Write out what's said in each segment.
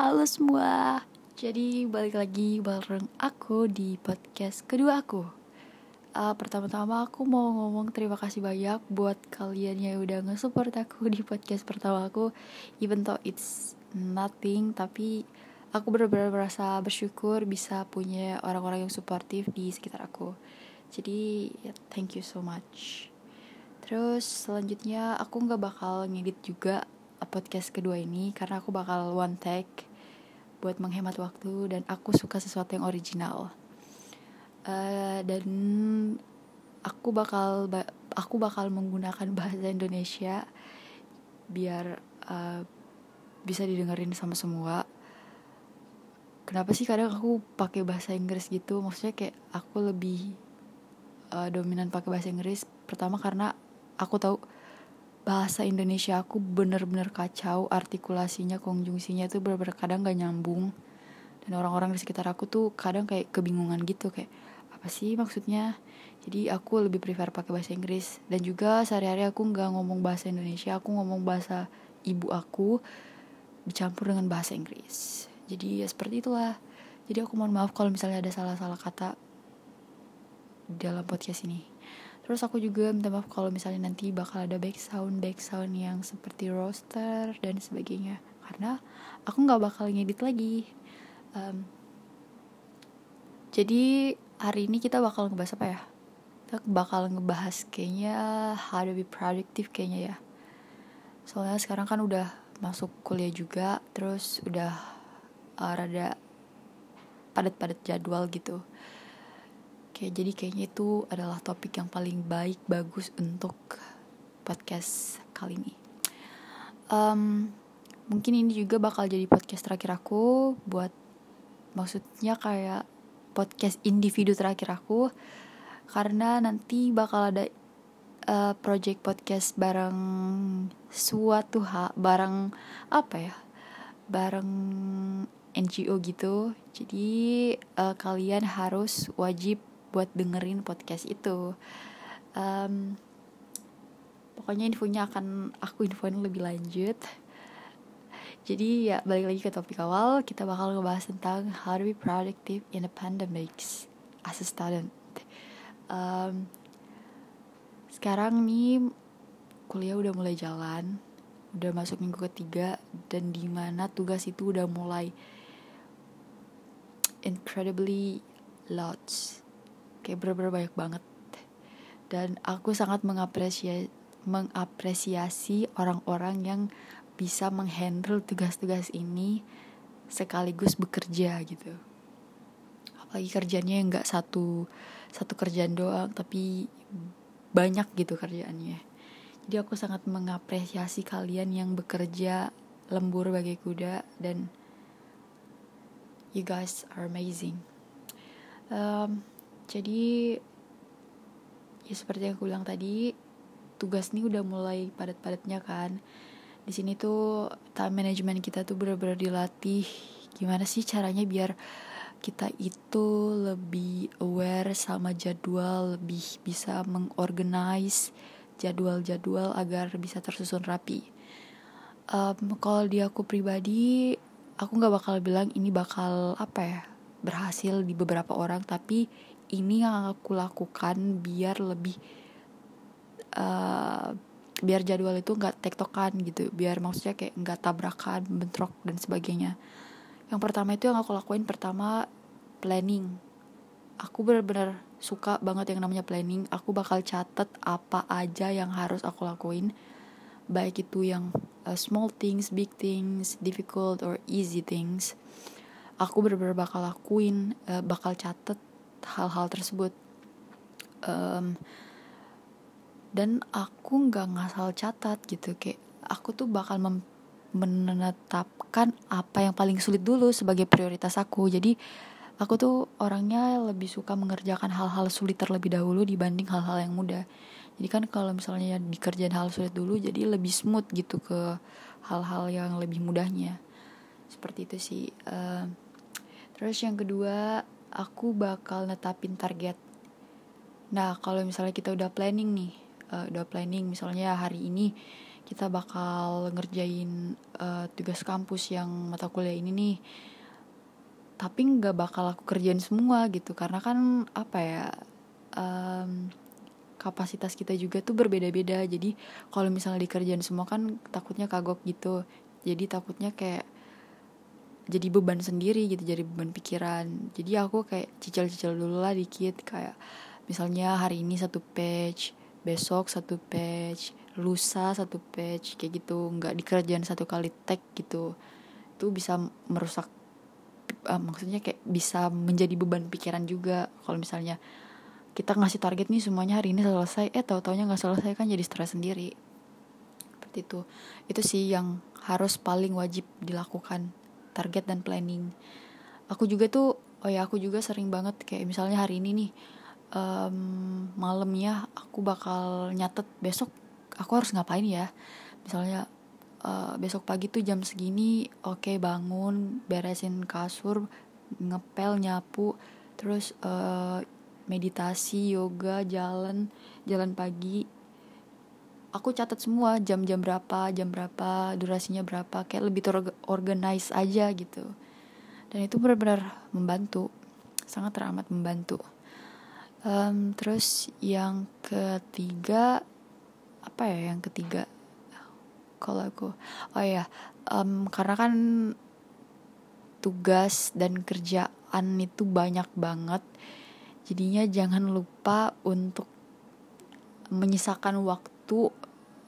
Halo semua. Jadi balik lagi bareng aku di podcast kedua aku. Uh, Pertama-tama aku mau ngomong terima kasih banyak Buat kalian yang udah nge-support aku di podcast pertama aku. Even though it's nothing Tapi aku benar-benar merasa bersyukur Bisa punya orang-orang yang suportif di sekitar aku. Jadi ya, thank you so much. Terus selanjutnya aku nggak bakal ngedit juga podcast kedua ini karena aku bakal one take buat menghemat waktu dan aku suka sesuatu yang original. Uh, dan aku bakal aku bakal menggunakan bahasa Indonesia biar uh, bisa didengerin sama semua. Kenapa sih kadang aku pakai bahasa Inggris gitu? Maksudnya kayak aku lebih uh, dominan pakai bahasa Inggris pertama karena aku tahu bahasa Indonesia aku bener-bener kacau artikulasinya konjungsinya tuh bener-bener kadang gak nyambung. Dan orang-orang di sekitar aku tuh kadang kayak kebingungan gitu kayak apa sih maksudnya? Jadi aku lebih prefer pakai bahasa Inggris. Dan juga sehari-hari aku nggak ngomong bahasa Indonesia aku ngomong bahasa ibu aku dicampur dengan bahasa Inggris. Jadi ya seperti itulah. Jadi aku mohon maaf kalau misalnya ada salah-salah kata dalam podcast ini Terus aku juga minta maaf kalau misalnya nanti bakal ada back sound back sound yang seperti roster dan sebagainya karena aku nggak bakal ngedit lagi. Um, jadi hari ini kita bakal ngebahas apa ya? Kita bakal ngebahas kayaknya how to be productive kayaknya ya. Soalnya sekarang kan udah masuk kuliah juga, terus udah uh, rada padat-padat jadwal gitu. Oke, jadi kayaknya itu adalah topik yang paling baik, bagus untuk podcast kali ini. Um, mungkin ini juga bakal jadi podcast terakhir aku buat maksudnya kayak podcast individu terakhir aku. Karena nanti bakal ada uh, project podcast bareng suatu hak bareng apa ya? Bareng NGO gitu. Jadi uh, kalian harus wajib buat dengerin podcast itu. Um, pokoknya infonya akan aku infoin lebih lanjut. Jadi ya balik lagi ke topik awal kita bakal ngebahas tentang how to be productive in the pandemics as a student. Um, sekarang nih kuliah udah mulai jalan udah masuk minggu ketiga dan di mana tugas itu udah mulai incredibly lots kayak bener-bener banyak banget. Dan aku sangat mengapresiasi mengapresiasi orang-orang yang bisa menghandle tugas-tugas ini sekaligus bekerja gitu. Apalagi kerjanya yang nggak satu satu kerjaan doang tapi banyak gitu kerjaannya. Jadi aku sangat mengapresiasi kalian yang bekerja lembur bagai kuda dan you guys are amazing. Um, jadi ya seperti yang aku bilang tadi tugas nih udah mulai padat-padatnya kan. Di sini tuh time management kita tuh benar-benar dilatih. Gimana sih caranya biar kita itu lebih aware sama jadwal lebih bisa mengorganize jadwal-jadwal agar bisa tersusun rapi? Um, kalau di aku pribadi aku nggak bakal bilang ini bakal apa ya berhasil di beberapa orang tapi ini yang aku lakukan biar lebih uh, biar jadwal itu nggak tektokan gitu. Biar maksudnya kayak nggak tabrakan bentrok dan sebagainya. Yang pertama itu yang aku lakuin pertama planning. Aku benar-benar suka banget yang namanya planning. Aku bakal catat apa aja yang harus aku lakuin. Baik itu yang uh, small things big things difficult or easy things. Aku benar-benar bakal lakuin uh, bakal catat hal-hal tersebut. Um, dan aku nggak ngasal catat gitu kayak aku tuh bakal menetapkan apa yang paling sulit dulu sebagai prioritas aku. Jadi aku tuh orangnya lebih suka mengerjakan hal-hal sulit terlebih dahulu dibanding hal-hal yang mudah. Jadi kan kalau misalnya dikerjain hal sulit dulu jadi lebih smooth gitu ke hal-hal yang lebih mudahnya. Seperti itu sih. Uh, terus yang kedua aku bakal netapin target. Nah, kalau misalnya kita udah planning nih, uh, udah planning misalnya hari ini kita bakal ngerjain uh, tugas kampus yang mata kuliah ini nih tapi nggak bakal aku kerjain semua gitu. Karena kan apa ya um, kapasitas kita juga tuh berbeda-beda. Jadi kalau misalnya dikerjain semua kan takutnya kagok gitu. Jadi takutnya kayak jadi beban sendiri gitu jadi beban pikiran. Jadi aku kayak cicil-cicil dulu lah dikit kayak misalnya hari ini satu page besok satu page lusa satu page kayak gitu. Nggak dikerjain satu kali tag gitu. Itu bisa merusak uh, maksudnya kayak bisa menjadi beban pikiran juga. Kalau misalnya kita ngasih target nih semuanya hari ini selesai eh tahu taunya nggak selesai kan jadi stres sendiri. Seperti itu. Itu sih yang harus paling wajib dilakukan target dan planning. Aku juga tuh oh ya aku juga sering banget kayak misalnya hari ini nih um, malamnya aku bakal nyatet besok aku harus ngapain ya? Misalnya uh, besok pagi tuh jam segini oke okay, bangun beresin kasur ngepel nyapu terus uh, meditasi yoga jalan jalan pagi aku catat semua jam-jam berapa jam berapa durasinya berapa kayak lebih terorganize aja gitu. Dan itu benar-benar membantu sangat teramat membantu. Um, terus yang ketiga apa ya yang ketiga? Kalau aku oh ya um, karena kan tugas dan kerjaan itu banyak banget jadinya jangan lupa untuk menyisakan waktu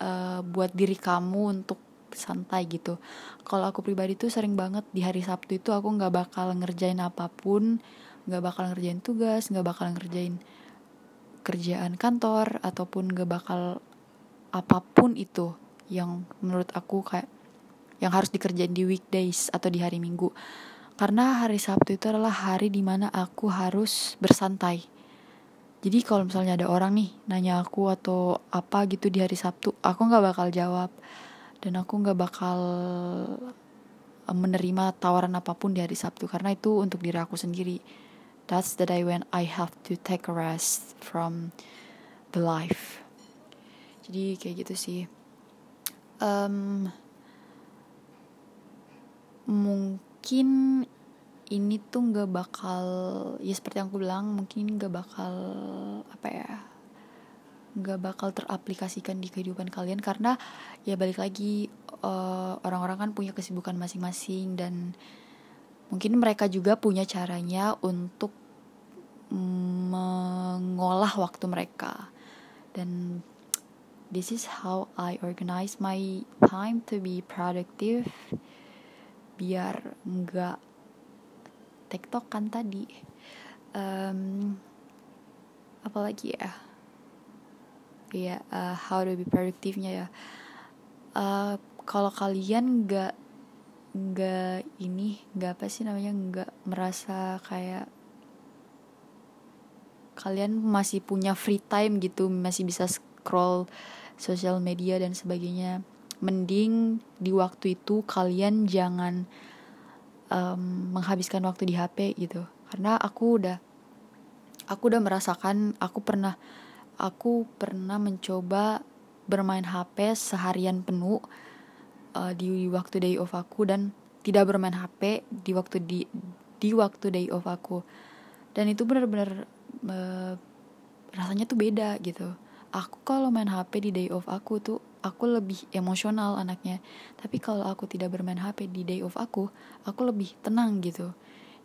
uh, buat diri kamu untuk santai gitu. Kalau aku pribadi tuh sering banget di hari Sabtu itu aku nggak bakal ngerjain apa pun, nggak bakal ngerjain tugas, nggak bakal ngerjain kerjaan kantor ataupun nggak bakal apa pun itu yang menurut aku kayak yang harus dikerjain di weekdays atau di hari Minggu. Karena hari Sabtu itu adalah hari di mana aku harus bersantai. Jadi kalau misalnya ada orang nih nanya aku atau apa gitu di hari Sabtu, aku nggak bakal jawab. Dan aku nggak bakal eh, menerima tawaran apa pun di hari Sabtu karena itu untuk diri aku sendiri. That's the day when I have to take a rest from the life. Jadi kayak gitu sih. Um, mungkin ini tuh nggak bakal ya seperti yang aku bilang mungkin nggak bakal apa ya nggak bakal teraplikasikan di kehidupan kalian. Karena ya balik lagi eh, orang-orang kan punya kesibukan masing-masing dan mungkin mereka juga punya caranya untuk mengolah waktu mereka. Dan this is how I organize my time to be productive biar nggak tektok kan tadi. Um, apalagi ya? Ya uh, how to be productive-nya ya. Uh, kalau kalian nggak nggak ini nggak apa sih namanya nggak merasa kayak kalian masih punya free time gitu masih bisa scroll sosial media dan sebagainya mending di waktu itu kalian jangan um, menghabiskan waktu di HP gitu. Karena aku udah aku udah merasakan aku pernah aku pernah mencoba bermain HP seharian penuh uh, di waktu day off aku dan tidak bermain HP di waktu di di waktu day off aku. Dan itu benar-benar uh, rasanya tuh beda gitu. Aku kalau main HP di day off aku tuh aku lebih emosional anaknya. Tapi kalau aku tidak bermain HP di day off aku aku lebih tenang gitu.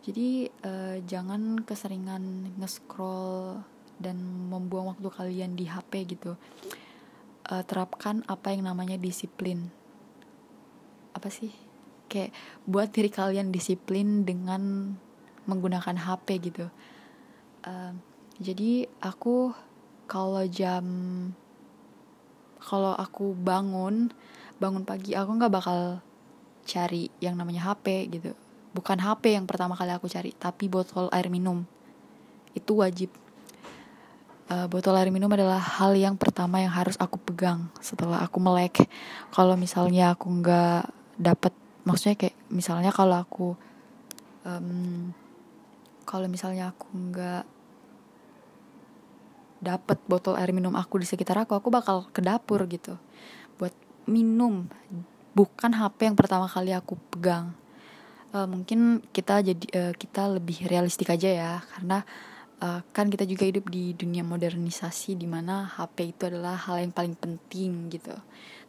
Jadi uh, jangan keseringan nge-scroll dan membuang waktu kalian di HP gitu. Uh, terapkan apa yang namanya disiplin. Apa sih? Kayak buat diri kalian disiplin dengan menggunakan HP gitu. Uh, jadi aku kalau jam kalau aku bangun bangun pagi aku nggak bakal cari yang namanya HP gitu. Bukan HP yang pertama kali aku cari tapi botol air minum. Itu wajib. Uh, botol air minum adalah hal yang pertama yang harus aku pegang setelah aku melek. Kalau misalnya aku nggak dapet maksudnya kayak misalnya kalau aku um, kalau misalnya aku nggak dapet botol air minum aku di sekitar aku aku bakal ke dapur gitu. Buat minum bukan HP yang pertama kali aku pegang. Uh, mungkin kita jadi uh, kita lebih realistik aja ya karena uh, kan kita juga hidup di dunia modernisasi di mana HP itu adalah hal yang paling penting gitu.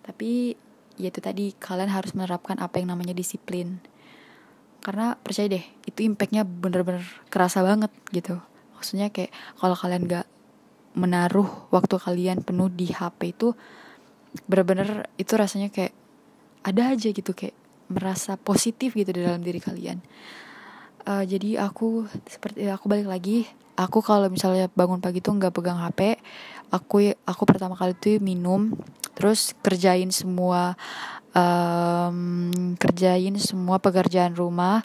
Tapi ya itu tadi kalian harus menerapkan apa yang namanya disiplin. Karena percaya deh itu impactnya bener-bener kerasa banget gitu. Maksudnya kayak kalau kalian gak menaruh waktu kalian penuh di HP itu bener-bener itu rasanya kayak ada aja gitu kayak merasa positif gitu di dalam diri kalian. Uh, jadi aku seperti aku balik lagi. Aku kalau misalnya bangun pagi tuh nggak pegang HP aku aku pertama kali tuh minum terus kerjain semua um, kerjain semua pekerjaan rumah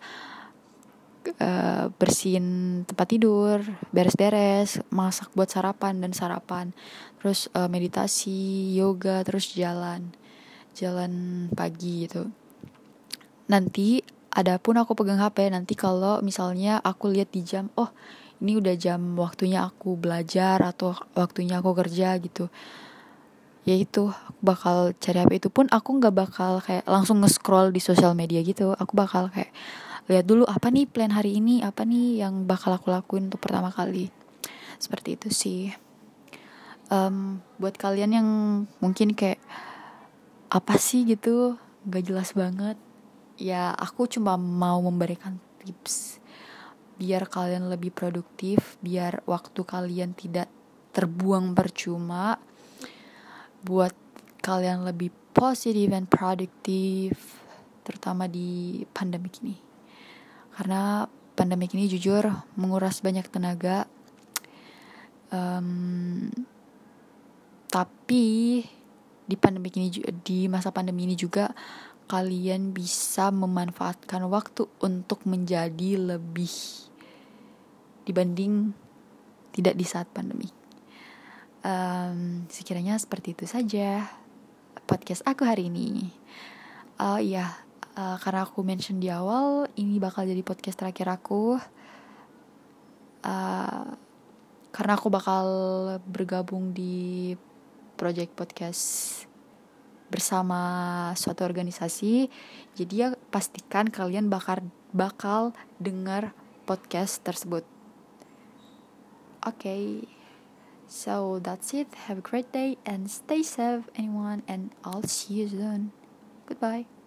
uh, bersihin tempat tidur beres-beres masak buat sarapan dan sarapan. Terus uh, meditasi yoga terus jalan jalan pagi gitu. Nanti adapun aku pegang HP nanti kalau misalnya aku lihat di jam oh ini udah jam waktunya aku belajar atau waktunya aku kerja gitu. Ya itu aku bakal cari HP itu pun aku nggak bakal kayak langsung nge-scroll di sosial media gitu. Aku bakal kayak lihat dulu apa nih plan hari ini? Apa nih yang bakal aku lakuin untuk pertama kali? Seperti itu sih. Um, buat kalian yang mungkin kayak apa sih gitu? Nggak jelas banget. Ya aku cuma mau memberikan tips. Biar kalian lebih produktif biar waktu kalian tidak terbuang percuma. Buat kalian lebih positif dan produktif terutama di pandemi ini karena pandemi ini jujur menguras banyak tenaga um, tapi di pandemi ini di masa pandemi ini juga kalian bisa memanfaatkan waktu untuk menjadi lebih dibanding tidak di saat pandemi. Um, sekiranya seperti itu saja podcast aku hari ini. Uh, ya, uh, karena aku mention di awal ini bakal jadi podcast terakhir aku. Uh, karena aku bakal bergabung di project podcast bersama suatu organisasi. Jadi ya pastikan kalian bakal bakal dengar podcast tersebut. Oke. Okay. So that's it. Have a great day and stay safe anyone and I'll see you soon. Goodbye.